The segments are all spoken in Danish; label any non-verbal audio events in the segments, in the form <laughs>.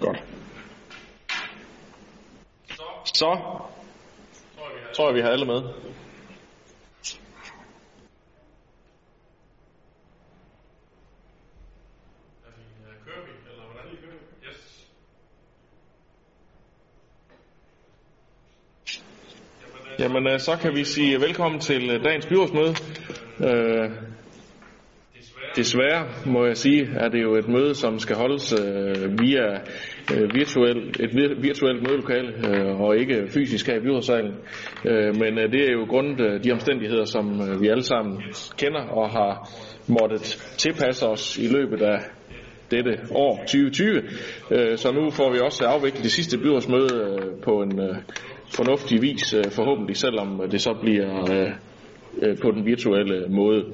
Godt. Så tror jeg, vi har alle med. Jamen, øh, så kan vi sige velkommen til øh, dagens byrådsmøde. Øh, Desværre, må jeg sige, er det jo et møde, som skal holdes øh, via øh, virtuel, et virtuelt mødelokale øh, og ikke fysisk her i byrådssalen. Øh, men øh, det er jo grundet øh, de omstændigheder, som øh, vi alle sammen kender og har måttet tilpasse os i løbet af dette år 2020. Øh, så nu får vi også afviklet det sidste byrådsmøde øh, på en øh, fornuftig vis, øh, forhåbentlig, selvom det så bliver øh, Øh, på den virtuelle måde.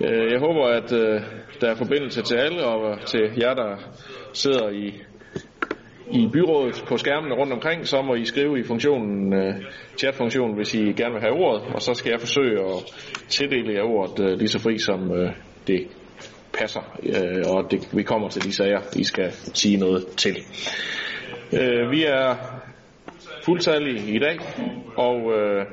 Øh, jeg håber, at øh, der er forbindelse til alle og til jer, der sidder i i byrådet på skærmene rundt omkring, så må I skrive i funktionen, chatfunktionen, hvis I gerne vil have ordet, og så skal jeg forsøge at tildele jer ordet lige så fri som det passer, øh, og det, vi kommer til de sager, I skal sige noget til. Øh, vi er fuldtallige i dag, og øh,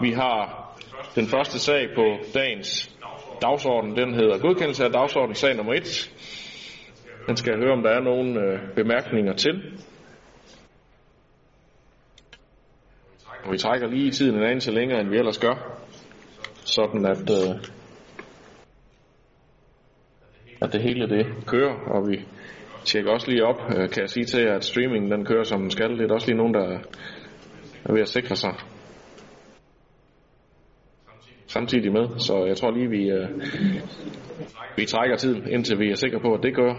vi har den første sag på dagens dagsorden. Den hedder godkendelse af dagsorden, sag nummer 1. Den skal jeg høre, om der er nogle øh, bemærkninger til. Og vi trækker lige tiden en anelse længere, end vi ellers gør, sådan at øh, at det hele det kører, og vi tjekker også lige op, øh, kan jeg sige til jer, at streamingen den kører som den skal. Det er også lige nogen, der er ved at sikre sig samtidig med. Så jeg tror lige, vi, øh, vi trækker tiden, indtil vi er sikre på, at det gør.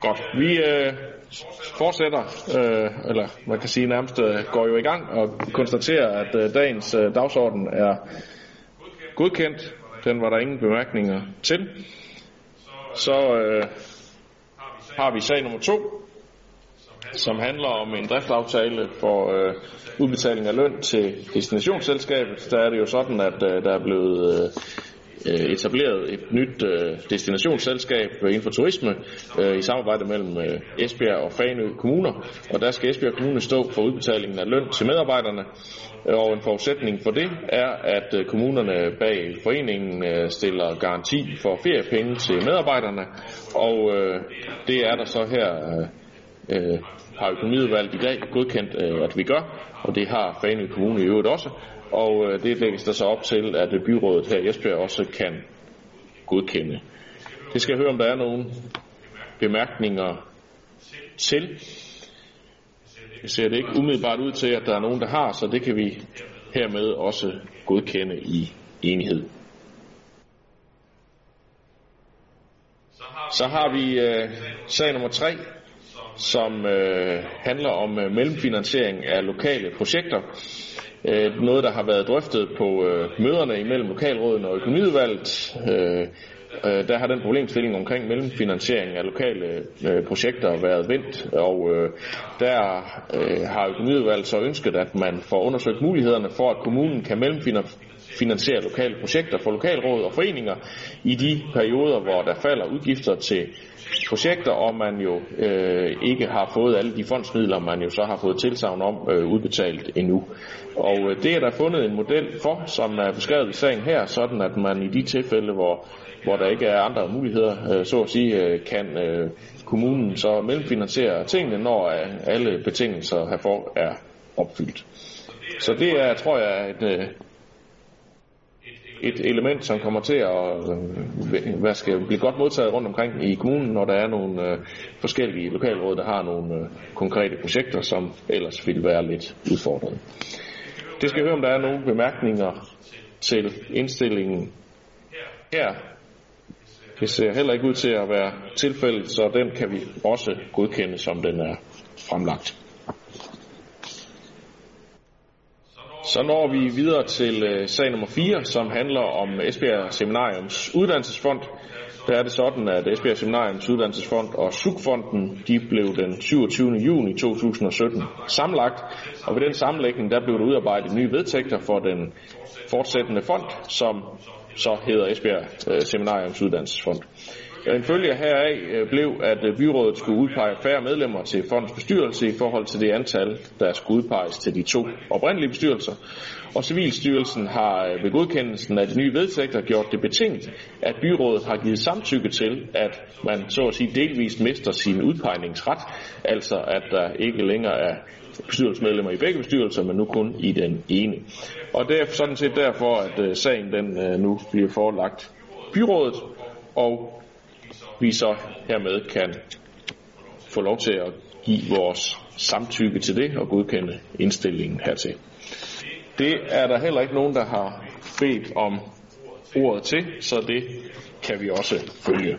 Godt. Vi øh, fortsætter, øh, eller man kan sige nærmest øh, går jo i gang og konstaterer, at øh, dagens øh, dagsorden er godkendt. Den var der ingen bemærkninger til. Så øh, har vi sag nummer to, som handler om en driftsaftale for øh, udbetaling af løn til destinationsselskabet. Der er det jo sådan, at øh, der er blevet øh, øh etableret et nyt øh, destinationsselskab inden for turisme øh, i samarbejde mellem øh, Esbjerg og Fanø kommuner, og der skal Esbjerg Kommune stå for udbetalingen af løn til medarbejderne, og en forudsætning for det er, at øh, kommunerne bag foreningen stiller garanti for feriepenge til medarbejderne, og det er der så her Øh, har økonomiudvalget i dag godkendt, øh, at vi gør, og det har Fanø Kommune i øvrigt også, og øh, det lægges der så op til, at øh, byrådet her i Esbjerg også kan godkende. Det skal jeg høre, om der er nogle bemærkninger til. Det ser det ikke umiddelbart ud til, at der er nogen, der har, så det kan vi hermed også godkende i enighed. Så har vi øh, sag nummer 3, som øh, handler om øh, mellemfinansiering af lokale projekter. Øh, noget, der har været drøftet på øh, møderne imellem lokalråden og økonomiudvalget. Øh, øh, der har den problemstilling omkring mellemfinansiering af lokale øh, projekter været vendt, og øh, der øh, har økonomiudvalget så ønsket, at man får undersøgt mulighederne for, at kommunen kan mellemfinansiere lokale projekter for lokalråd og foreninger i de perioder, hvor der falder udgifter til projekter, og man jo øh, ikke har fået alle de fondsmidler, man jo så har fået tilsavn om øh, udbetalt endnu. Og øh, det er der fundet en model for, som er beskrevet i sagen her, sådan at man i de tilfælde, hvor, hvor der ikke er andre muligheder, øh, så at sige, øh, kan øh, kommunen så mellemfinansiere tingene, når øh, alle betingelser herfor er opfyldt. Så det er, tror jeg, et, øh, et element, som kommer til at øh, hvad skal, blive godt modtaget rundt omkring i kommunen, når der er nogle øh, forskellige lokalråd, der har nogle øh, konkrete projekter, som ellers ville være lidt udfordrende. Det skal høre, om der er nogle bemærkninger til indstillingen her. Det ser heller ikke ud til at være tilfældet, så den kan vi også godkende, som den er fremlagt. Så når vi videre til øh, sag nummer 4, som handler om Esbjerg Seminariums uddannelsesfond. Der er det sådan, at Esbjerg Seminariums uddannelsesfond og SUG-fonden, de blev den 27. juni 2017 samlagt. og ved den sammenlægning, der blev der udarbejdet nye vedtægter for den fortsættende fond, som så hedder Esbjerg øh, Seminariums Uddannelsesfond. En følge heraf øh, blev, at øh, byrådet skulle udpege færre medlemmer til fondens bestyrelse i forhold til det antal, der skulle udpeges til de to oprindelige bestyrelser. Og Civilstyrelsen har øh, ved godkendelsen af de nye vedtægter gjort det betinget, at byrådet har givet samtykke til, at man så at sige delvist mister sin udpegningsret, altså at der ikke længere er bestyrelsesmedlemmer i begge bestyrelser, men nu kun i den ene. Og det er sådan set derfor, at sagen den nu bliver forelagt byrådet, og vi så hermed kan få lov til at give vores samtykke til det og godkende indstillingen hertil. Det er der heller ikke nogen, der har bedt om ordet til, så det kan vi også følge.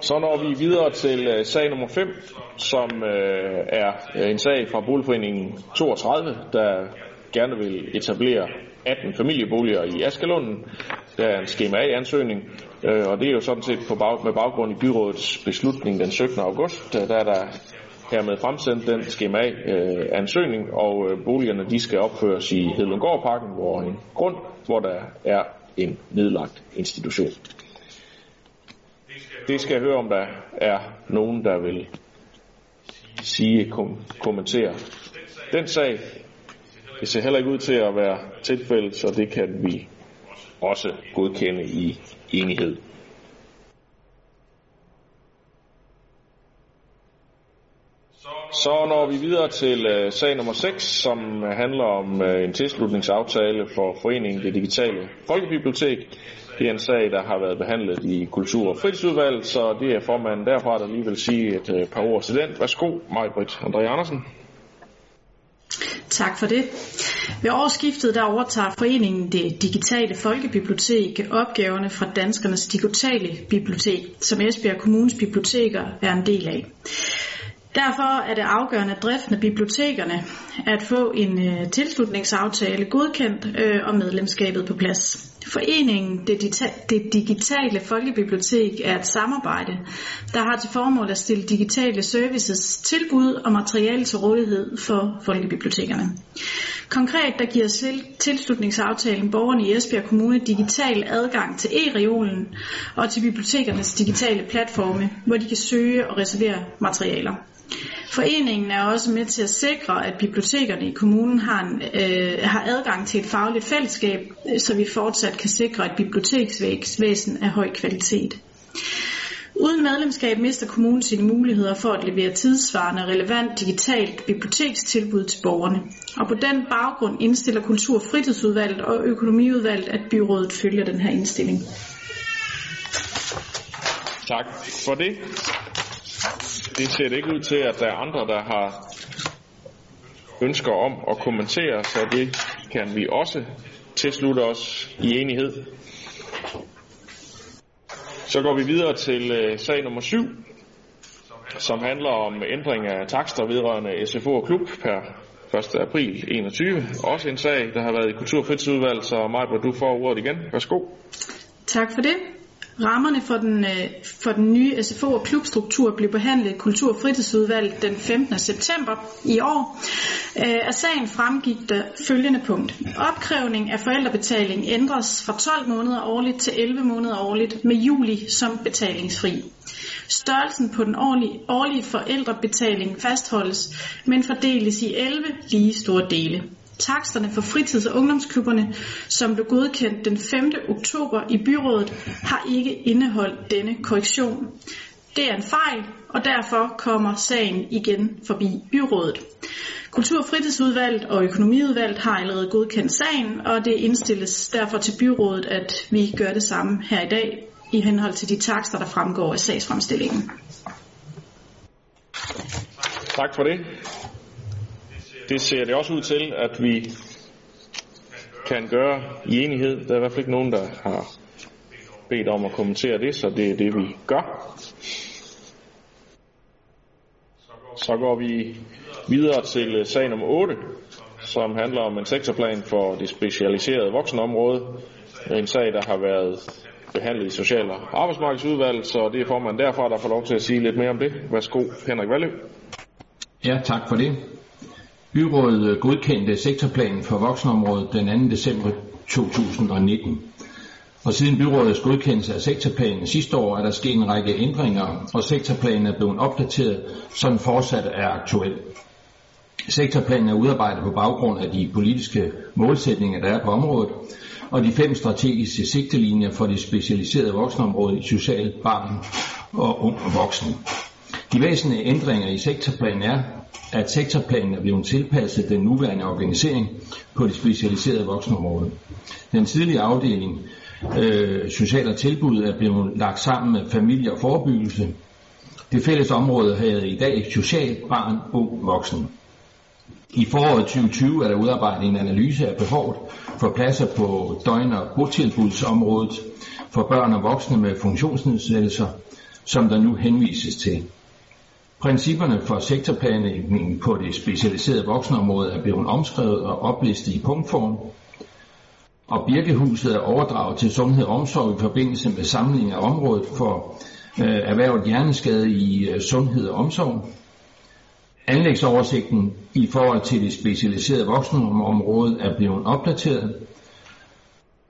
Så når vi videre til øh, sag nummer 5, som øh, er en sag fra Boligforeningen 32, der gerne vil etablere 18 familieboliger i Askelunden. Der er en skema A-ansøgning, øh, og det er jo sådan set på bag, med baggrund i byrådets beslutning den 17. august, øh, der er der hermed fremsendt den skema A-ansøgning, øh, og øh, boligerne de skal opføres i Hedlundgårdparken, hvor en grund, hvor der er en nedlagt institution. Det skal jeg høre, om der er nogen, der vil sige, kom, kommentere den sag. Det ser heller ikke ud til at være tilfældet, så det kan vi også godkende i enighed. Så når vi videre til øh, sag nummer 6, som handler om øh, en tilslutningsaftale for foreningen Det Digitale Folkebibliotek. Det er en sag, der har været behandlet i Kultur- og Fritidsudvalget, så det er formanden derfra, der lige vil sige et øh, par ord til den. Værsgo, Majbrit André Andersen. Tak for det. Ved årsskiftet der overtager foreningen det digitale folkebibliotek opgaverne fra Danskernes Digitale Bibliotek, som Esbjerg Kommunes biblioteker er en del af. Derfor er det afgørende, at driften af bibliotekerne at få en øh, tilslutningsaftale godkendt øh, og medlemskabet på plads. Foreningen det, det Digitale Folkebibliotek er et samarbejde, der har til formål at stille digitale services, tilbud og materiale til rådighed for folkebibliotekerne. Konkret der giver tilslutningsaftalen borgerne i Esbjerg Kommune digital adgang til e-reolen og til bibliotekernes digitale platforme, hvor de kan søge og reservere materialer. Foreningen er også med til at sikre, at bibliotekerne i kommunen har, en, øh, har adgang til et fagligt fællesskab, så vi fortsat kan sikre et biblioteksvæsen af høj kvalitet. Uden medlemskab mister kommunen sine muligheder for at levere tidsvarende relevant digitalt bibliotekstilbud til borgerne. Og på den baggrund indstiller Kultur- og Fritidsudvalget og Økonomiudvalget, at byrådet følger den her indstilling. Tak for det. Det ser det ikke ud til, at der er andre, der har ønsker om at kommentere, så det kan vi også tilslutte os i enighed. Så går vi videre til øh, sag nummer 7, som handler om ændring af takster vedrørende SFO og klub per 1. april 21. Også en sag, der har været i Kulturfritidsudvalget, så Majbert, du får ordet igen. Værsgo. Tak for det. Rammerne for den, øh, for den nye SFO- og klubstruktur blev behandlet i Kultur- og Fritidsudvalget den 15. september i år. Øh, af sagen fremgik der følgende punkt. Opkrævning af forældrebetaling ændres fra 12 måneder årligt til 11 måneder årligt med juli som betalingsfri. Størrelsen på den årlige, årlige forældrebetaling fastholdes, men fordeles i 11 lige store dele. Taksterne for fritids- og ungdomsklubberne, som blev godkendt den 5. oktober i byrådet, har ikke indeholdt denne korrektion. Det er en fejl, og derfor kommer sagen igen forbi byrådet. Kultur- og fritidsudvalget og økonomiudvalget har allerede godkendt sagen, og det indstilles derfor til byrådet, at vi gør det samme her i dag i henhold til de takster, der fremgår af sagsfremstillingen. Tak for det. Det ser det også ud til, at vi kan gøre i enighed. Der er i hvert fald ikke nogen, der har bedt om at kommentere det, så det er det, vi gør. Så går vi videre til sag nummer 8, som handler om en sektorplan for det specialiserede voksenområde. En sag, der har været behandlet i Social- og Arbejdsmarkedsudvalget, så det er formanden derfra, der får lov til at sige lidt mere om det. Værsgo, Henrik Valø. Ja, tak for det. Byrådet øh, godkendte sektorplanen for voksenområdet den 2. december 2019. Og siden byrådets godkendelse af sektorplanen sidste år er der sket en række ændringer, og sektorplanen er blevet opdateret, så den fortsat er aktuel. Sektorplanen er udarbejdet på baggrund af de politiske målsætninger, der er på området, og de fem strategiske sigtelinjer for det specialiserede voksenområde i social, barn og ung og voksen. De væsentlige ændringer i sektorplanen er, at sektorplanen er blevet tilpasset den nuværende organisering på det specialiserede voksenområde. Den tidlige afdeling øh, sociale tilbud er blevet lagt sammen med familie og forebyggelse. Det fælles område havde i dag social, barn, ung, voksen. I foråret 2020 er der udarbejdet en analyse af behovet for pladser på døgn- og botilbudsområdet for børn og voksne med funktionsnedsættelser, som der nu henvises til. Principperne for sektorplanlægningen på det specialiserede voksenområde er blevet omskrevet og oplistet i punktform, og Birkehuset er overdraget til Sundhed og Omsorg i forbindelse med samling af området for øh, erhvervet hjerneskade i øh, Sundhed og Omsorg. Anlægsoversigten i forhold til det specialiserede voksenområde er blevet opdateret.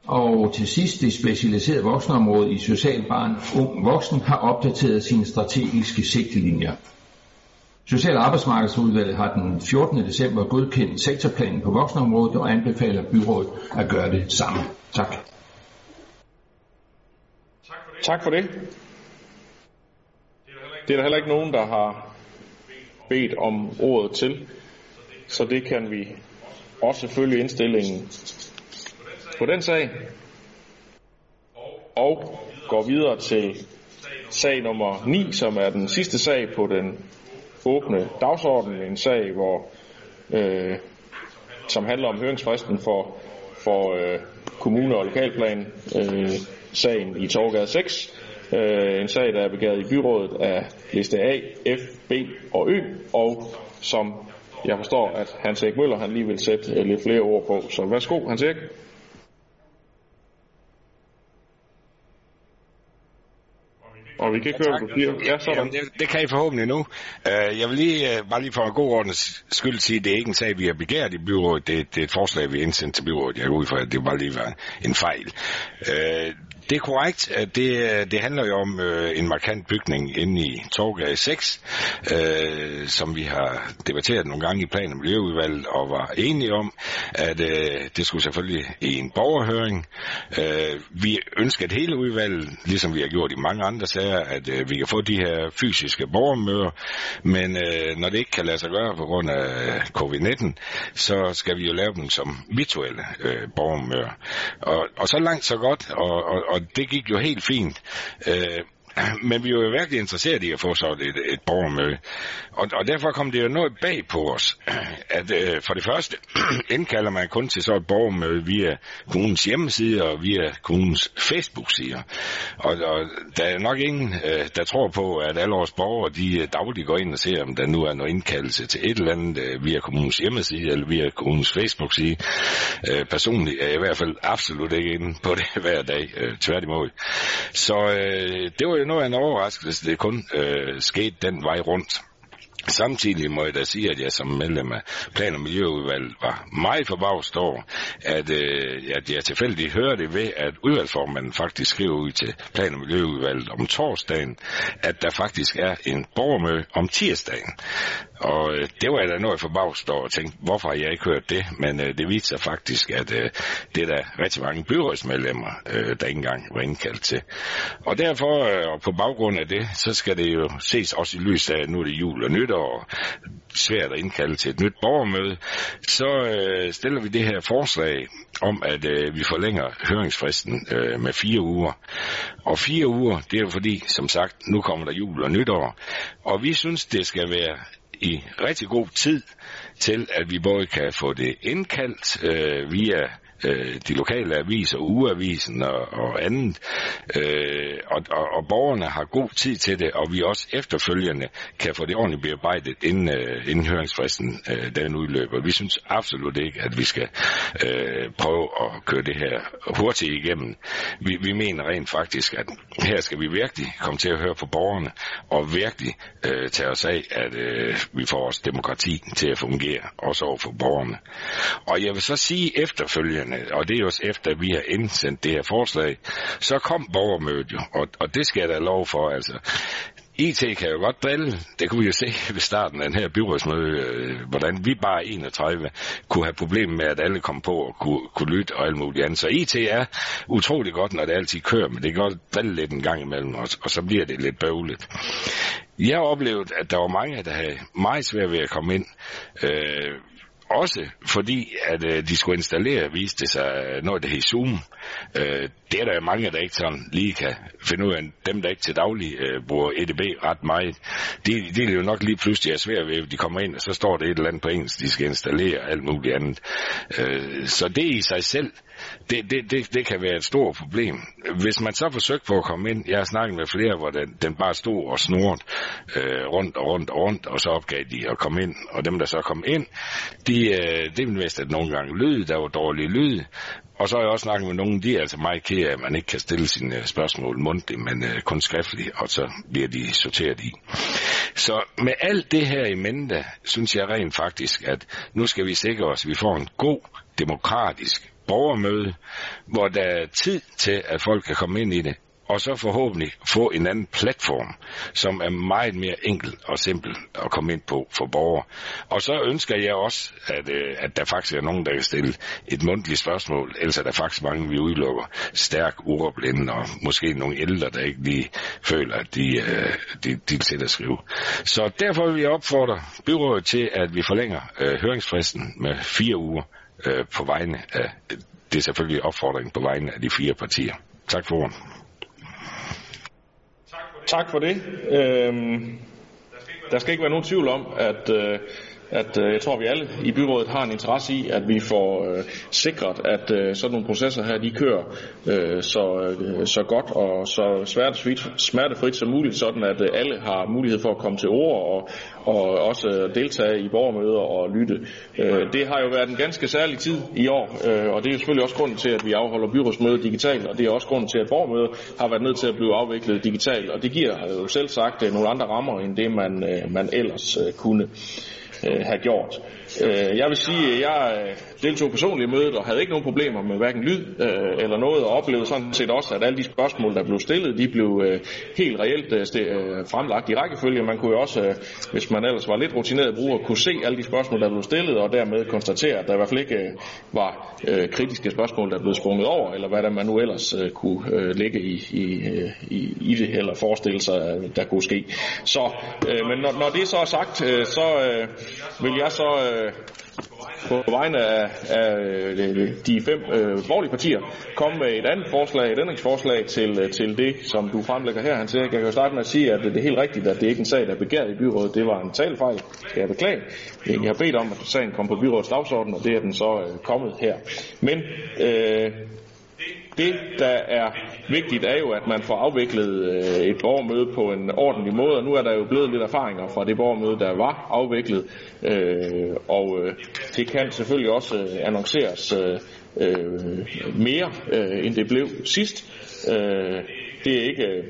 Og til sidst, det specialiserede voksenområde i social barn ung voksen har opdateret sine strategiske sigtelinjer. Social- og Arbejdsmarkedsudvalget har den 14. december godkendt sektorplanen på voksenområdet og anbefaler byrådet at gøre det samme. Tak. Tak for det. Det er der heller ikke nogen, der har bedt om ordet til, så det kan vi også følge indstillingen på den sag. Og går videre til sag nummer 9, som er den sidste sag på den åbne dagsordenen En sag, hvor, øh, som handler om høringsfristen for, for øh, kommune- og lokalplan øh, sagen i Torgade 6. Øh, en sag, der er begæret i byrådet af liste A, F, B og Ø, og som jeg forstår, at Hans Erik Møller han lige vil sætte øh, lidt flere ord på. Så værsgo, Hans Erik. Og vi kan ikke høre, du siger. Ja, sådan. Jamen, det, det kan I forhåbentlig nu. Uh, jeg vil lige, uh, bare lige for en god ordens skyld sige, at det er ikke en sag, vi har begært i byrådet. Det, det er et forslag, vi har indsendt til byrådet. Jeg går ud fra, at det bare lige var en fejl. Uh, det er korrekt, at det, øh, det handler jo om øh, en markant bygning inde i Torgade 6, øh, som vi har debatteret nogle gange i plan- og miljøudvalget og var enige om, at øh, det skulle selvfølgelig i en borgerhøring. Øh, vi ønsker at hele udvalget, ligesom vi har gjort i mange andre sager, at øh, vi kan få de her fysiske borgermøder, men øh, når det ikke kan lade sig gøre på grund af øh, covid-19, så skal vi jo lave dem som virtuelle øh, borgermøder. Og, og så langt så godt, og, og, og det gik jo helt fint. Øh, <clears throat> men vi er jo virkelig interesseret i at få så et, et borgermøde. Og, og derfor kom det jo noget bag på os, <clears throat> at øh, for det første <clears throat> indkalder man kun til så et borgermøde via kommunens hjemmeside og via kommunens Facebook-sider. Og, og der er nok ingen, øh, der tror på, at alle vores borgere de øh, dagligt går ind og ser, om der nu er noget indkaldelse til et eller andet øh, via kommunens hjemmeside eller via kommunens Facebook-side. Øh, personligt er jeg i hvert fald absolut ikke inde på det <laughs> hver dag, øh, tværtimod. Så øh, det var jo noget af en overraskelse, det kun øh, sket den vej rundt. Samtidig må jeg da sige, at jeg som medlem af Plan- og Miljøudvalget var meget forbavst over, at, øh, at jeg tilfældigt hørte ved, at udvalgsformanden faktisk skriver ud til Plan- og Miljøudvalget om torsdagen, at der faktisk er en borgermøde om tirsdagen. Og øh, det var jeg da noget forbavst over og tænkte, hvorfor har jeg ikke hørt det? Men øh, det viser faktisk, at øh, det er der rigtig mange byrådsmedlemmer, øh, der ikke engang var indkaldt til. Og derfor, øh, og på baggrund af det, så skal det jo ses også i lyset af, at nu er det jul og nytår, svært at indkalde til et nyt borgermøde, så øh, stiller vi det her forslag om, at øh, vi forlænger høringsfristen øh, med fire uger. Og fire uger, det er jo fordi, som sagt, nu kommer der jul og nytår, og vi synes, det skal være i rigtig god tid til, at vi både kan få det indkaldt øh, via øh, de lokale aviser, ugeavisen og, og andet. Øh, og, og, og borgerne har god tid til det, og vi også efterfølgende kan få det ordentligt bearbejdet, inden, øh, inden høringsfristen øh, den udløber. Vi synes absolut ikke, at vi skal øh, prøve at køre det her hurtigt igennem. Vi, vi mener rent faktisk, at her skal vi virkelig komme til at høre på borgerne, og virkelig øh, tage os af, at øh, vi får vores demokrati til at fungere, også over for borgerne. Og jeg vil så sige efterfølgende, og det er jo efter, at vi har indsendt det her forslag, så kom borgermødet jo, og, og det skal jeg da lov for, altså. IT kan jo godt drille. Det kunne vi jo se <laughs> ved starten af den her byrådsmøde, øh, hvordan vi bare 31 kunne have problemer med, at alle kom på og kunne, kunne lytte og alt muligt andet. Så IT er utrolig godt, når det altid kører, men det kan godt drille lidt en gang imellem, og, og så bliver det lidt bøvlet. Jeg oplevede, at der var mange, der havde meget svært ved at komme ind. Øh, også fordi, at øh, de skulle installere, viste det sig øh, noget, der hed Zoom. Øh, det er der mange, der ikke sådan lige kan finde ud af. Dem, der ikke til daglig øh, bruger EDB ret meget, de, de er jo nok lige pludselig er svært ved, at de kommer ind, og så står det et eller andet på engelsk, de skal installere alt muligt andet. Øh, så det i sig selv, det, det, det, det kan være et stort problem. Hvis man så forsøgte på at komme ind, jeg har snakket med flere, hvor den, den bare stod og snurret øh, rundt og rundt og rundt, og så opgav de at komme ind. Og dem, der så kom ind, de, øh, det vidste, at nogle gange lyd, der var dårlig lyd, og så har jeg også snakket med nogen, de er altså meget ked af, at man ikke kan stille sine øh, spørgsmål mundtligt, men øh, kun skriftligt, og så bliver de sorteret i. Så med alt det her i mente, synes jeg rent faktisk, at nu skal vi sikre os, at vi får en god, demokratisk borgermøde, hvor der er tid til, at folk kan komme ind i det, og så forhåbentlig få en anden platform, som er meget mere enkel og simpel at komme ind på for borgere. Og så ønsker jeg også, at, øh, at der faktisk er nogen, der kan stille et mundtligt spørgsmål, ellers er der faktisk mange, vi udelukker stærk uroblinde, og måske nogle ældre, der ikke lige føler, at de, øh, de, de til at skrive. Så derfor vil jeg opfordre byrådet til, at vi forlænger øh, høringsfristen med fire uger øh, på vegne af, det er selvfølgelig opfordringen på vegne af de fire partier. Tak for ordet. Tak for det. Øhm, der skal ikke være nogen tvivl om, at, øh, at øh, jeg tror, vi alle i byrådet har en interesse i, at vi får øh, sikret, at øh, sådan nogle processer her, de kører øh, så, øh, så godt og så smertefrit, smertefrit som muligt, sådan at øh, alle har mulighed for at komme til ord og, og også deltage i borgermøder og lytte. Øh, det har jo været en ganske særlig tid i år, øh, og det er jo selvfølgelig også grunden til, at vi afholder byrådsmøder digitalt, og det er også grunden til, at borgermøder har været nødt til at blive afviklet digitalt, og det giver jo selv sagt øh, nogle andre rammer, end det man, øh, man ellers øh, kunne øh, have gjort. Øh, jeg vil sige, at jeg øh, deltog personligt i mødet og havde ikke nogen problemer med hverken lyd øh, eller noget, og oplevede sådan set også, at alle de spørgsmål, der blev stillet, de blev øh, helt reelt øh, øh, fremlagt i rækkefølge. Man kunne jo også, øh, hvis man ellers var lidt rutineret bruger, kunne se alle de spørgsmål, der blev stillet, og dermed konstatere, at der i hvert fald ikke øh, var øh, kritiske spørgsmål, der blev sprunget over, eller hvad der man nu ellers øh, kunne øh, ligge i, i, øh, i, i det, eller forestille sig, der kunne ske. Så, øh, men når, når det så er sagt, øh, så øh, vil jeg så øh, på vegne af, af øh, de fem øh, borgerlige partier komme med et andet forslag, et ændringsforslag til, øh, til det, som du fremlægger her, Han siger, Jeg kan jo starte med at sige, at det er helt rigtigt, at det ikke er en sag, der er begæret i byrådet. Det var en talfejl, skal jeg beklage. Jeg har bedt om, at sagen kom på byrådets dagsorden, og det er den så øh, kommet her. Men øh, det, der er vigtigt, er jo, at man får afviklet øh, et borgermøde på en ordentlig måde, og nu er der jo blevet lidt erfaringer fra det borgermøde, der var afviklet, øh, og øh, det kan selvfølgelig også annonceres mere, end det blev sidst. Det er ikke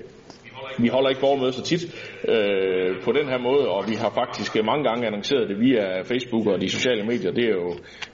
vi holder ikke borgermøde så tit øh, på den her måde, og vi har faktisk mange gange annonceret det via Facebook og de sociale medier. Det er jo,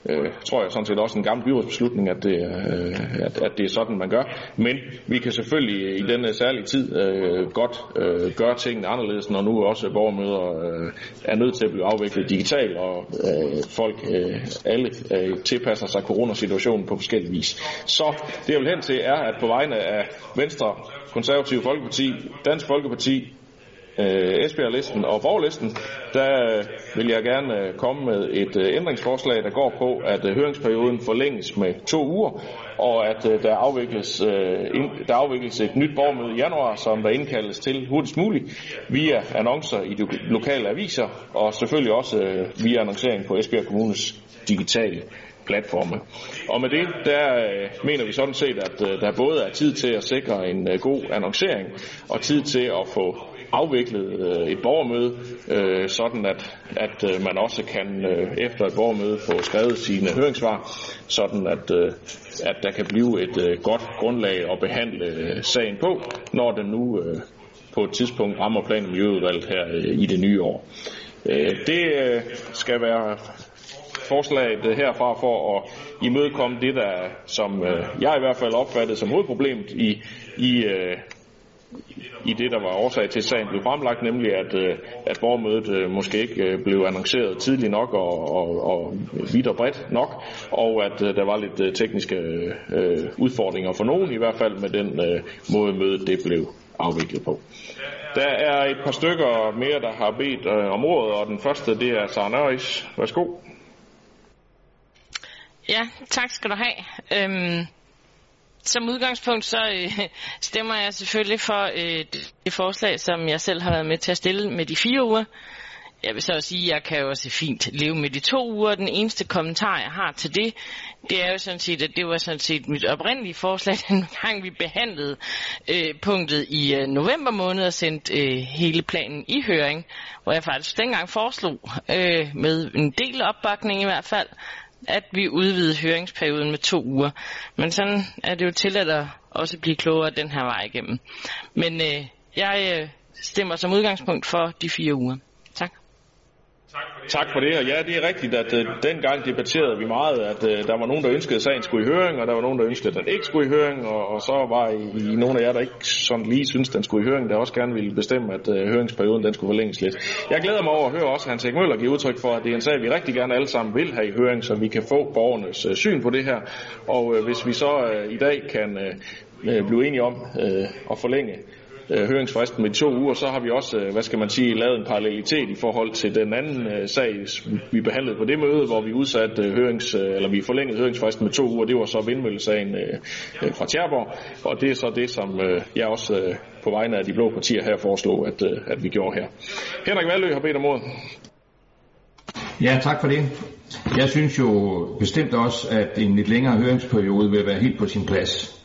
øh, tror jeg sådan set også en gammel byrådsbeslutning, at det, øh, at, at det er sådan, man gør. Men vi kan selvfølgelig i denne særlige tid øh, godt øh, gøre tingene anderledes, når nu også borgermøder øh, er nødt til at blive afviklet digitalt, og øh, folk øh, alle øh, tilpasser sig coronasituationen på forskellige vis. Så det jeg vil hen til er, at på vegne af Venstre, Konservative Folkeparti, Dansk Folkeparti, øh, Esbjerg-listen og Borglisten, der øh, vil jeg gerne øh, komme med et øh, ændringsforslag, der går på, at øh, høringsperioden forlænges med to uger, og at øh, der, afvikles, øh, ind, der afvikles et nyt borgmøde i januar, som der indkaldes til hurtigst muligt, via annoncer i de lokale aviser, og selvfølgelig også øh, via annoncering på Esbjerg Kommunes digitale platforme. Og med det, der øh, mener vi sådan set, at øh, der både er tid til at sikre en øh, god annoncering, og tid til at få afviklet øh, et borgermøde, øh, sådan at, at øh, man også kan øh, efter et borgermøde få skrevet sine høringssvar, sådan at, øh, at der kan blive et øh, godt grundlag at behandle øh, sagen på, når den nu øh, på et tidspunkt rammer plan- og miljøudvalget her øh, i det nye år. Øh, det øh, skal være forslaget herfra for at imødekomme det, der, som øh, jeg i hvert fald opfattede som hovedproblemet i, i, øh, i det, der var årsag til, at sagen blev fremlagt, nemlig at, øh, at borgermødet øh, måske ikke øh, blev annonceret tidligt nok og, og, og vidt og bredt nok, og at der var lidt tekniske øh, udfordringer for nogen, i hvert fald med den øh, måde mødet det blev afviklet på. Der er et par stykker mere, der har bedt øh, om ordet, og den første, det er Sara Nørris. Værsgo. Ja, tak skal du have. Øhm, som udgangspunkt så øh, <laughs> stemmer jeg selvfølgelig for øh, det forslag, som jeg selv har været med til at stille med de fire uger. Jeg vil så også sige, at jeg kan jo også fint leve med de to uger. Den eneste kommentar, jeg har til det, det er jo sådan set, at det var sådan set mit oprindelige forslag, <laughs> den gang vi behandlede øh, punktet i øh, november måned og sendte øh, hele planen i høring, hvor jeg faktisk dengang foreslog øh, med en del opbakning i hvert fald, at vi udvidede høringsperioden med to uger. Men sådan er det jo tilladt at også blive klogere den her vej igennem. Men øh, jeg øh, stemmer som udgangspunkt for de fire uger. Tak. Tak for det, og ja, det er rigtigt, at uh, dengang debatterede vi meget, at uh, der var nogen, der ønskede, at sagen skulle i høring, og der var nogen, der ønskede, at den ikke skulle i høring, og, og så var I, I nogle af jer, der ikke sådan lige synes, den skulle i høring, der også gerne ville bestemme, at uh, høringsperioden den skulle forlænges lidt. Jeg glæder mig over at høre også Hans Erik Møller give udtryk for, at det er en sag, vi rigtig gerne alle sammen vil have i høring, så vi kan få borgernes uh, syn på det her, og uh, hvis vi så uh, i dag kan uh, blive enige om uh, at forlænge øh, høringsfristen med to uger, så har vi også, øh, hvad skal man sige, lavet en parallelitet i forhold til den anden øh, sag, vi behandlede på det møde, hvor vi udsatte øh, hørings, øh, eller vi forlængede høringsfristen med to uger. Det var så vindmøllesagen øh, øh, fra Tjerborg, og det er så det, som øh, jeg også øh, på vegne af de blå partier her foreslog, at, øh, at vi gjorde her. Henrik Valø har bedt om ordet. Ja, tak for det. Jeg synes jo bestemt også, at en lidt længere høringsperiode vil være helt på sin plads.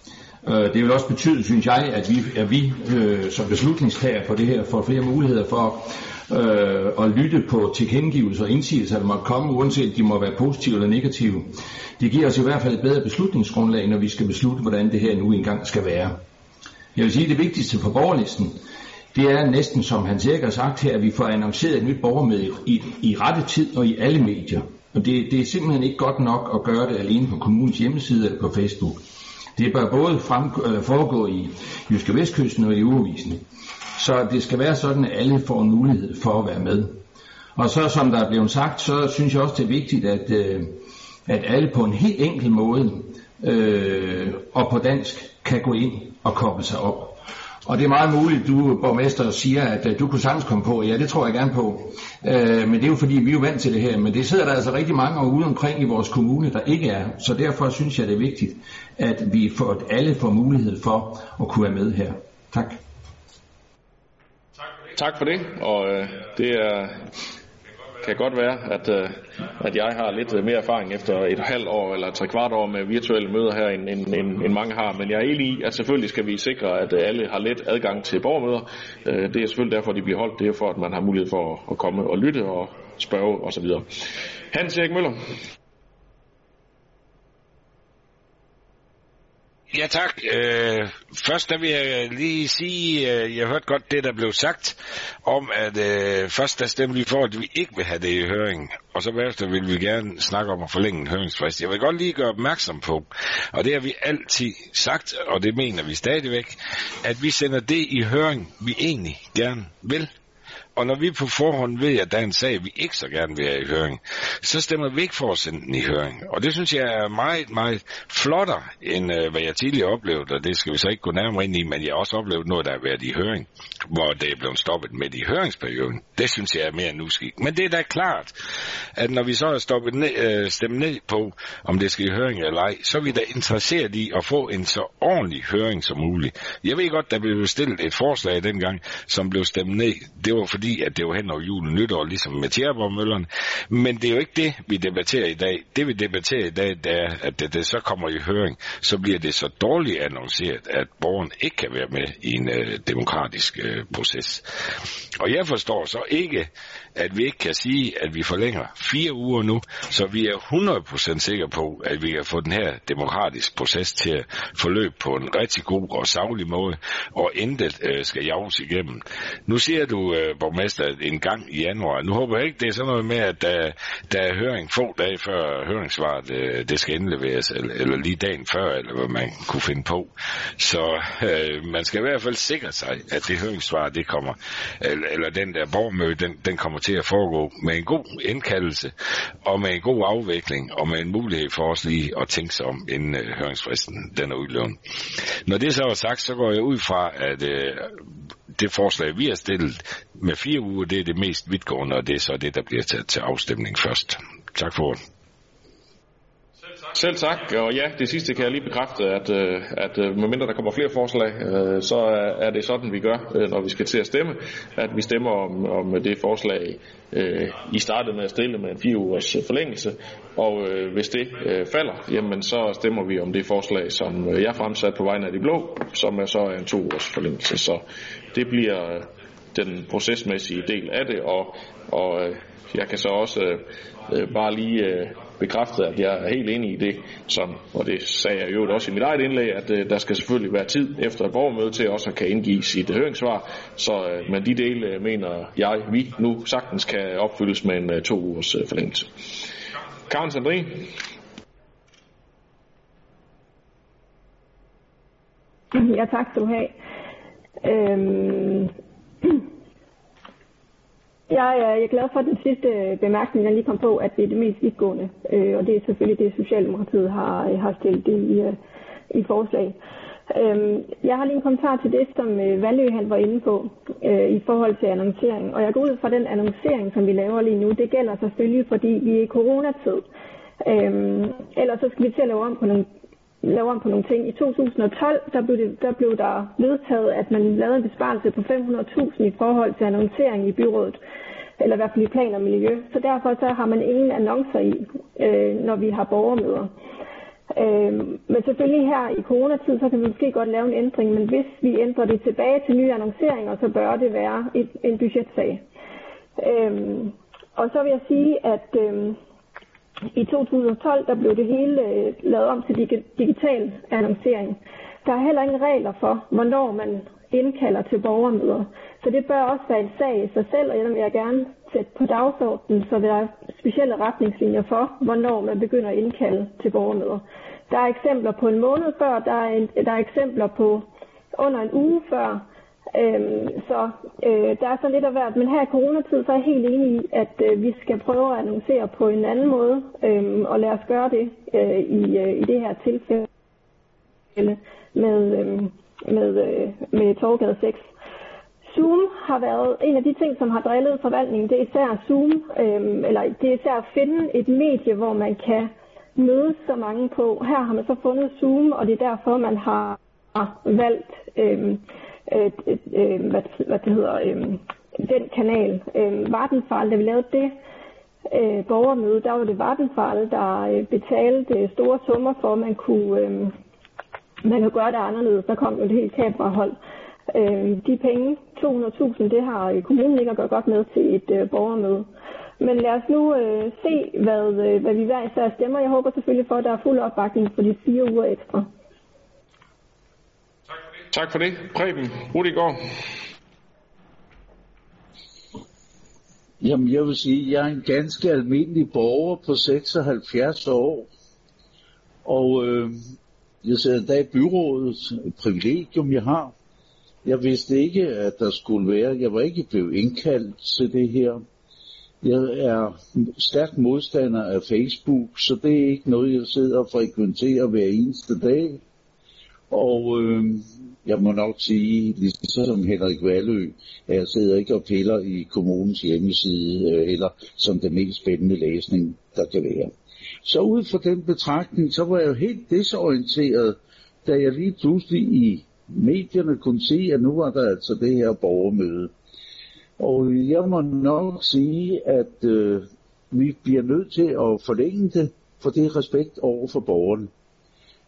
Øh, det vil også betyde, synes jeg, at vi, at vi øh, som beslutningstager på det her får flere muligheder for øh, at lytte på tilkendegivelser og indsigelser, der måtte komme, uanset de må være positive eller negative. Det giver os i hvert fald et bedre beslutningsgrundlag, når vi skal beslutte, hvordan det her nu engang skal være. Jeg vil sige, at det vigtigste for borgerlisten, det er næsten, som Hans Erik har sagt her, at vi får annonceret et nyt borgermøde i, i rette tid og i alle medier. Og det, det er simpelthen ikke godt nok at gøre det alene på kommunens hjemmeside eller på Facebook. Det bør både frem, øh, foregå i Jyske Vestkysten og i Ugevisen. Så det skal være sådan, at alle får en mulighed for at være med. Og så som der er blevet sagt, så synes jeg også, det er vigtigt, at, øh, at alle på en helt enkel måde øh, og på dansk kan gå ind og koble sig op. Og det er meget muligt, du borgmester siger, at uh, du kunne sagtens komme på. Ja, det tror jeg gerne på. Uh, men det er jo fordi, vi er jo vant til det her. Men det sidder der altså rigtig mange ude omkring i vores kommune, der ikke er. Så derfor synes jeg, det er vigtigt, at vi får, at alle får mulighed for at kunne være med her. Tak. Tak for det, og øh, det er kan godt være, at, øh, at jeg har lidt øh, mere erfaring efter et halvt år eller tre kvart år med virtuelle møder her, end, end, end, end mange har. Men jeg er enig i, at selvfølgelig skal vi sikre, at øh, alle har let adgang til borgermøder. Det er selvfølgelig derfor, de bliver holdt. Det er for, at man har mulighed for at komme og lytte og spørge osv. Hans Erik Møller. Ja tak. Øh, først der vil jeg lige sige, øh, jeg hørte godt det, der blev sagt, om at øh, først der stemte vi for, at vi ikke vil have det i høring, og så bagefter vil vi gerne snakke om at forlænge en høringsfrist. Jeg vil godt lige gøre opmærksom på, og det har vi altid sagt, og det mener vi stadigvæk, at vi sender det i høring, vi egentlig gerne vil. Og når vi på forhånd ved, at der er en sag, vi ikke så gerne vil have i høring, så stemmer vi ikke for at sende den i høring. Og det synes jeg er meget, meget flottere, end øh, hvad jeg tidligere oplevede, og det skal vi så ikke gå nærmere ind i, men jeg har også oplevet noget, der har været i høring, hvor det er blevet stoppet med i høringsperioden. Det synes jeg er mere end uskik. Men det er da klart, at når vi så har stoppet ned, øh, stemt ned på, om det skal i høring eller ej, så er vi da interesseret i at få en så ordentlig høring som muligt. Jeg ved godt, der blev stillet et forslag dengang, som blev stemt ned. Det var fordi fordi at det var hen over julen nytår, ligesom med Tjerborg-møllerne. Men det er jo ikke det, vi debatterer i dag. Det vi debatterer i dag, det er, at det, det så kommer i høring, så bliver det så dårligt annonceret, at borgeren ikke kan være med i en øh, demokratisk øh, proces. Og jeg forstår så ikke, at vi ikke kan sige, at vi forlænger fire uger nu, så vi er 100% sikre på, at vi kan få den her demokratiske proces til at forløbe på en rigtig god og savlig måde, og intet øh, skal jages igennem. Nu siger du, øh, borgmester, en gang i januar. Nu håber jeg ikke, det er sådan noget med, at der, der er høring få dage før høringsvaret øh, det skal indleveres, eller, eller lige dagen før, eller hvad man kunne finde på. Så øh, man skal i hvert fald sikre sig, at det høringssvar, det kommer, eller, eller den der borgmøde, den, den kommer til at foregå med en god indkaldelse, og med en god afvikling, og med en mulighed for os lige at tænke sig om, inden øh, høringsfristen den er udløbet. Når det så er sagt, så går jeg ud fra, at øh, det forslag, vi har stillet med fire uger, det er det mest vidtgående, og det er så det, der bliver taget til afstemning først. Tak for ordet. Selv tak, og ja, det sidste kan jeg lige bekræfte, at, øh, at øh, medmindre der kommer flere forslag, øh, så er det sådan, vi gør, når vi skal til at stemme, at vi stemmer om, om det forslag, I startede med at stille med en fire ugers forlængelse, og hvis det falder, jamen så stemmer vi om det forslag, som jeg fremsat på vegne af de blå, som er så en to ugers forlængelse. Så det bliver den procesmæssige del af det, og, og jeg kan så også bare lige bekræftet, at jeg er helt enig i det, som, og det sagde jeg jo også i mit eget indlæg, at øh, der skal selvfølgelig være tid efter et borgermøde til også at kan indgive sit øh, høringssvar, så, øh, men de dele øh, mener jeg, vi nu sagtens kan opfyldes med en øh, to ugers øh, forlængelse. Karen Sandrin. Ja, tak skal du have. Øhm, jeg jeg er glad for den sidste øh, bemærkning, jeg lige kom på, at det er det mest vidtgående. Øh, og det er selvfølgelig det, Socialdemokratiet har, øh, har stillet i, øh, i forslag. Øh, jeg har lige en kommentar til det, som øh, Valø han var inde på øh, i forhold til annoncering. Og jeg går ud fra den annoncering, som vi laver lige nu. Det gælder selvfølgelig, fordi vi er i coronatid. Øh, ellers så skal vi til at lave om på nogle lave om på nogle ting. I 2012 der blev, det, der blev der vedtaget, at man lavede en besparelse på 500.000 i forhold til annoncering i byrådet, eller i hvert fald i plan og miljø. Så derfor så har man ingen annoncer i, øh, når vi har borgermøder. Øh, men selvfølgelig her i coronatid, så kan vi måske godt lave en ændring, men hvis vi ændrer det tilbage til nye annonceringer, så bør det være et, en budgetsag. Øh, og så vil jeg sige, at øh, i 2012 der blev det hele øh, lavet om til digital annoncering. Der er heller ingen regler for, hvornår man indkalder til borgermøder. Så det bør også være en sag i sig selv, og jeg vil jeg gerne sætte på dagsordenen, så der er specielle retningslinjer for, hvornår man begynder at indkalde til borgermøder. Der er eksempler på en måned før, der er, en, der er eksempler på under en uge før, Øhm, så øh, der er så lidt af hvert. Men her i coronatid, så er jeg helt enig i, at øh, vi skal prøve at annoncere på en anden måde, øh, og lad os gøre det øh, i, øh, i det her tilfælde med, øh, med, øh, med Torgade 6. Zoom har været en af de ting, som har drillet forvaltningen. Det er især Zoom, øh, eller det er især at finde et medie, hvor man kan mødes så mange på. Her har man så fundet Zoom, og det er derfor, man har valgt øh, øh, øh, hvad, hvad det hedder, øh, den kanal. Øh, Vattenfall, da vi lavede det øh, borgermøde, der var det Vattenfall, der øh, betalte store summer for, at man kunne, øh, man kunne gøre det anderledes. Der kom jo et helt kamerahold. Øh, de penge, 200.000, det har øh, kommunen ikke at gøre godt med til et øh, borgermøde. Men lad os nu øh, se, hvad, øh, hvad vi hver især stemmer. Jeg håber selvfølgelig for, at der er fuld opbakning for de fire uger ekstra. Tak for det. Preben Rudigård. Jamen, jeg vil sige, at jeg er en ganske almindelig borger på 76 år. Og øh, jeg sidder endda i byrådet, et privilegium jeg har. Jeg vidste ikke, at der skulle være, jeg var ikke blevet indkaldt til det her. Jeg er stærk modstander af Facebook, så det er ikke noget, jeg sidder og frekventerer hver eneste dag. Og øh, jeg må nok sige, ligesom Henrik Valø, at jeg sidder ikke og piller i kommunens hjemmeside, øh, eller som den mest spændende læsning, der kan være. Så ud fra den betragtning, så var jeg jo helt desorienteret, da jeg lige pludselig i medierne kunne se, at nu var der altså det her borgermøde. Og jeg må nok sige, at øh, vi bliver nødt til at forlænge det, for det er respekt over for borgerne.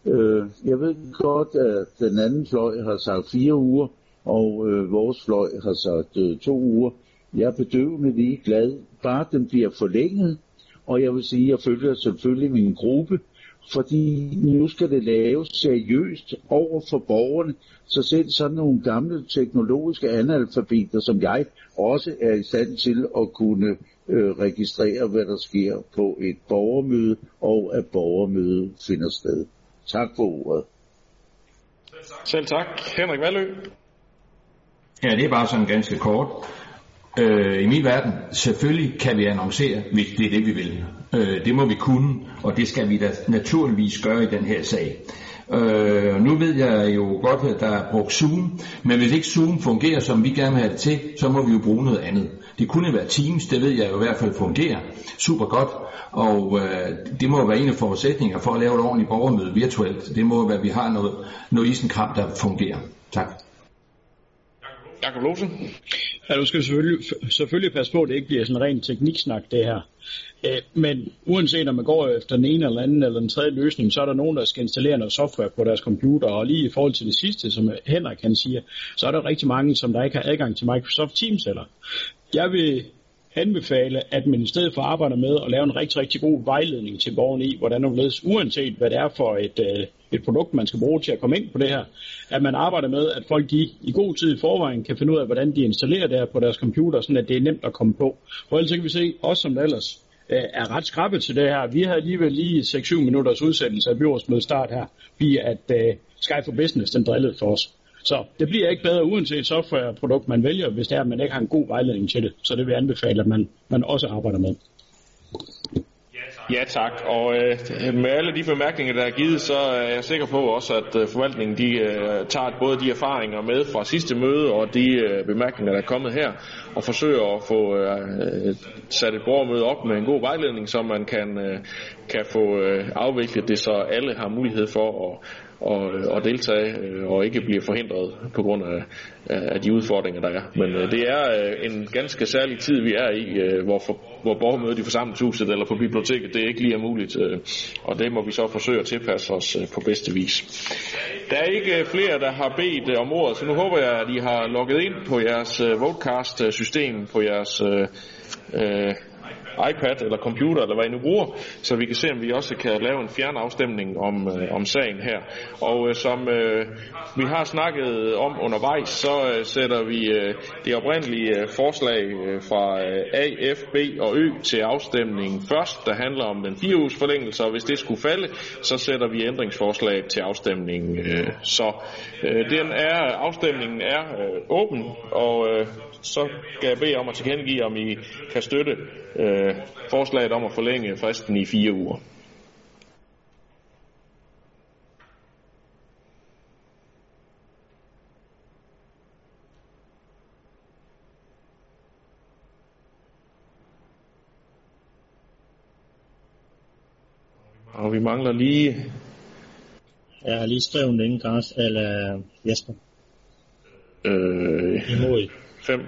Øh, jeg ved godt, at den anden fløj har sagt fire uger, og øh, vores fløj har sagt øh, to uger. Jeg er bedøvende lige glad. Bare den bliver forlænget, og jeg vil sige, at jeg følger selvfølgelig min gruppe, fordi nu skal det laves seriøst over for borgerne, så selv sådan nogle gamle teknologiske analfabeter som jeg også er i stand til at kunne øh, registrere, hvad der sker på et borgermøde, og at borgermødet finder sted. Tak for ordet. Selv tak. Henrik Valø. Ja, det er bare sådan ganske kort. Øh, I min verden, selvfølgelig kan vi annoncere, hvis det er det, vi vil. Øh, det må vi kunne, og det skal vi da naturligvis gøre i den her sag. Øh, nu ved jeg jo godt, at der er brugt Zoom, men hvis ikke Zoom fungerer, som vi gerne vil have det til, så må vi jo bruge noget andet. Det kunne være Teams, det ved jeg jo i hvert fald fungerer super godt, og øh, det må være en af forudsætninger for at lave et ordentligt borgermøde virtuelt. Det må være, at vi har noget, noget isenkram, der fungerer. Tak. Jakob Lose. Ja, du skal selvfølgelig, selvfølgelig passe på, at det ikke bliver sådan ren tekniksnak, det her. Øh, men uanset om man går efter den ene eller anden eller den tredje løsning, så er der nogen, der skal installere noget software på deres computer. Og lige i forhold til det sidste, som Henrik kan sige, så er der rigtig mange, som der ikke har adgang til Microsoft Teams eller. Jeg vil anbefale, at man i stedet for arbejder med at lave en rigtig, rigtig god vejledning til borgerne i, hvordan du ledes, uanset hvad det er for et, øh, et produkt, man skal bruge til at komme ind på det her, at man arbejder med, at folk de, i god tid i forvejen kan finde ud af, hvordan de installerer det her på deres computer, sådan at det er nemt at komme på. For ellers kan vi se, også som det ellers øh, er ret skrappe til det her. Vi havde alligevel lige 6-7 minutters udsendelse af byrådsmødet start her, fordi at øh, uh, Skype for Business den drillede for os. Så det bliver ikke bedre uanset softwareprodukt, man vælger, hvis det er, at man ikke har en god vejledning til det. Så det vil jeg anbefale, at man, man også arbejder med. Ja tak, og øh, med alle de bemærkninger, der er givet, så er jeg sikker på også, at øh, forvaltningen de, øh, tager både de erfaringer med fra sidste møde og de øh, bemærkninger, der er kommet her, og forsøger at få øh, sat et borgermøde op med en god vejledning, så man kan, øh, kan få øh, afviklet det, så alle har mulighed for at og, øh, og deltage øh, og ikke bliver forhindret på grund af, af de udfordringer, der er. Men øh, det er øh, en ganske særlig tid, vi er i, øh, hvor, for, hvor borgermødet i forsamlingshuset eller på biblioteket, det er ikke lige er muligt. Øh, og det må vi så forsøge at tilpasse os øh, på bedste vis. Der er ikke øh, flere, der har bedt om ordet, så nu håber jeg, at I har logget ind på jeres Vodcast-system, på jeres øh, iPad eller computer, eller hvad I nu bruger, så vi kan se, om vi også kan lave en fjernafstemning om, øh, om sagen her. Og øh, som øh, vi har snakket om undervejs, så øh, sætter vi øh, det oprindelige øh, forslag øh, fra øh, A, F, B og Ø til afstemning først, der handler om den fire uges forlængelse, og hvis det skulle falde, så sætter vi ændringsforslaget til afstemning. Øh, så øh, den er, afstemningen er øh, åben, og øh, så skal jeg bede om at tilkendegive, om I kan støtte øh, forslaget om at forlænge fristen i fire uger. Og vi mangler lige... Jeg har lige skrevet den inden, eller Jesper. Øh, Imod. Fem.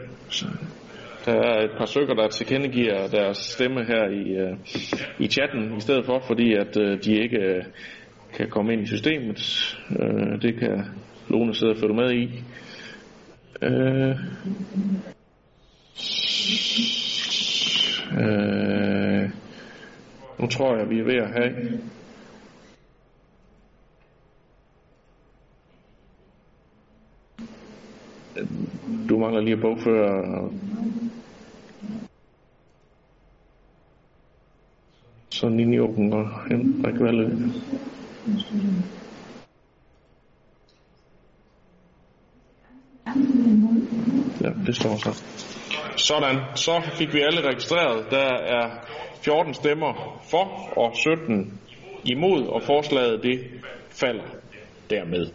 Der er et par stykker, der tilkendegiver deres stemme her i, øh, i chatten, i stedet for, fordi at øh, de ikke øh, kan komme ind i systemet. Det kan Lone sidde og følge med i. Øh, øh, nu tror jeg, vi er ved at have du mangler lige at bogføre. Så Ninjoken og Henrik Valle. Ja, det står så. Sådan, så fik vi alle registreret. Der er 14 stemmer for og 17 imod, og forslaget det falder dermed.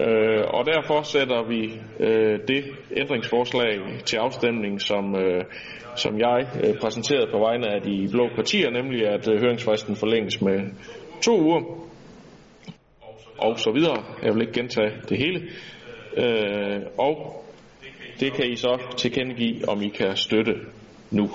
Øh, og derfor sætter vi øh, det ændringsforslag til afstemning, som, øh, som jeg øh, præsenterede på vegne af de blå partier, nemlig at øh, høringsfristen forlænges med to uger og så videre. Jeg vil ikke gentage det hele. Øh, og det kan I så tilkendegive, om I kan støtte nu.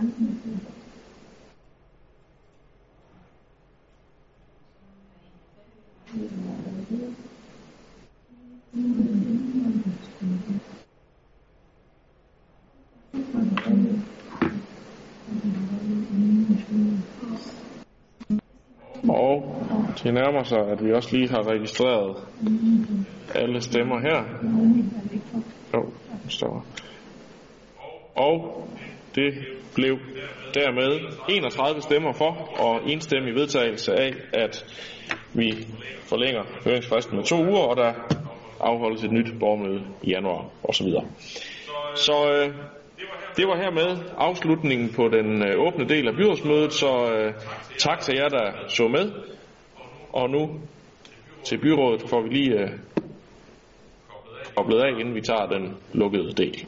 Og det nærmer sig, at vi også lige har registreret alle stemmer her. Jo, står. Og det blev dermed 31 stemmer for og enstemmig vedtagelse af, at vi forlænger høringsfristen med to uger, og der afholdes et nyt borgermøde i januar osv. Så øh, det var hermed afslutningen på den øh, åbne del af byrådsmødet, så øh, tak til jer, der så med. Og nu til byrådet får vi lige øh, koblet af, inden vi tager den lukkede del.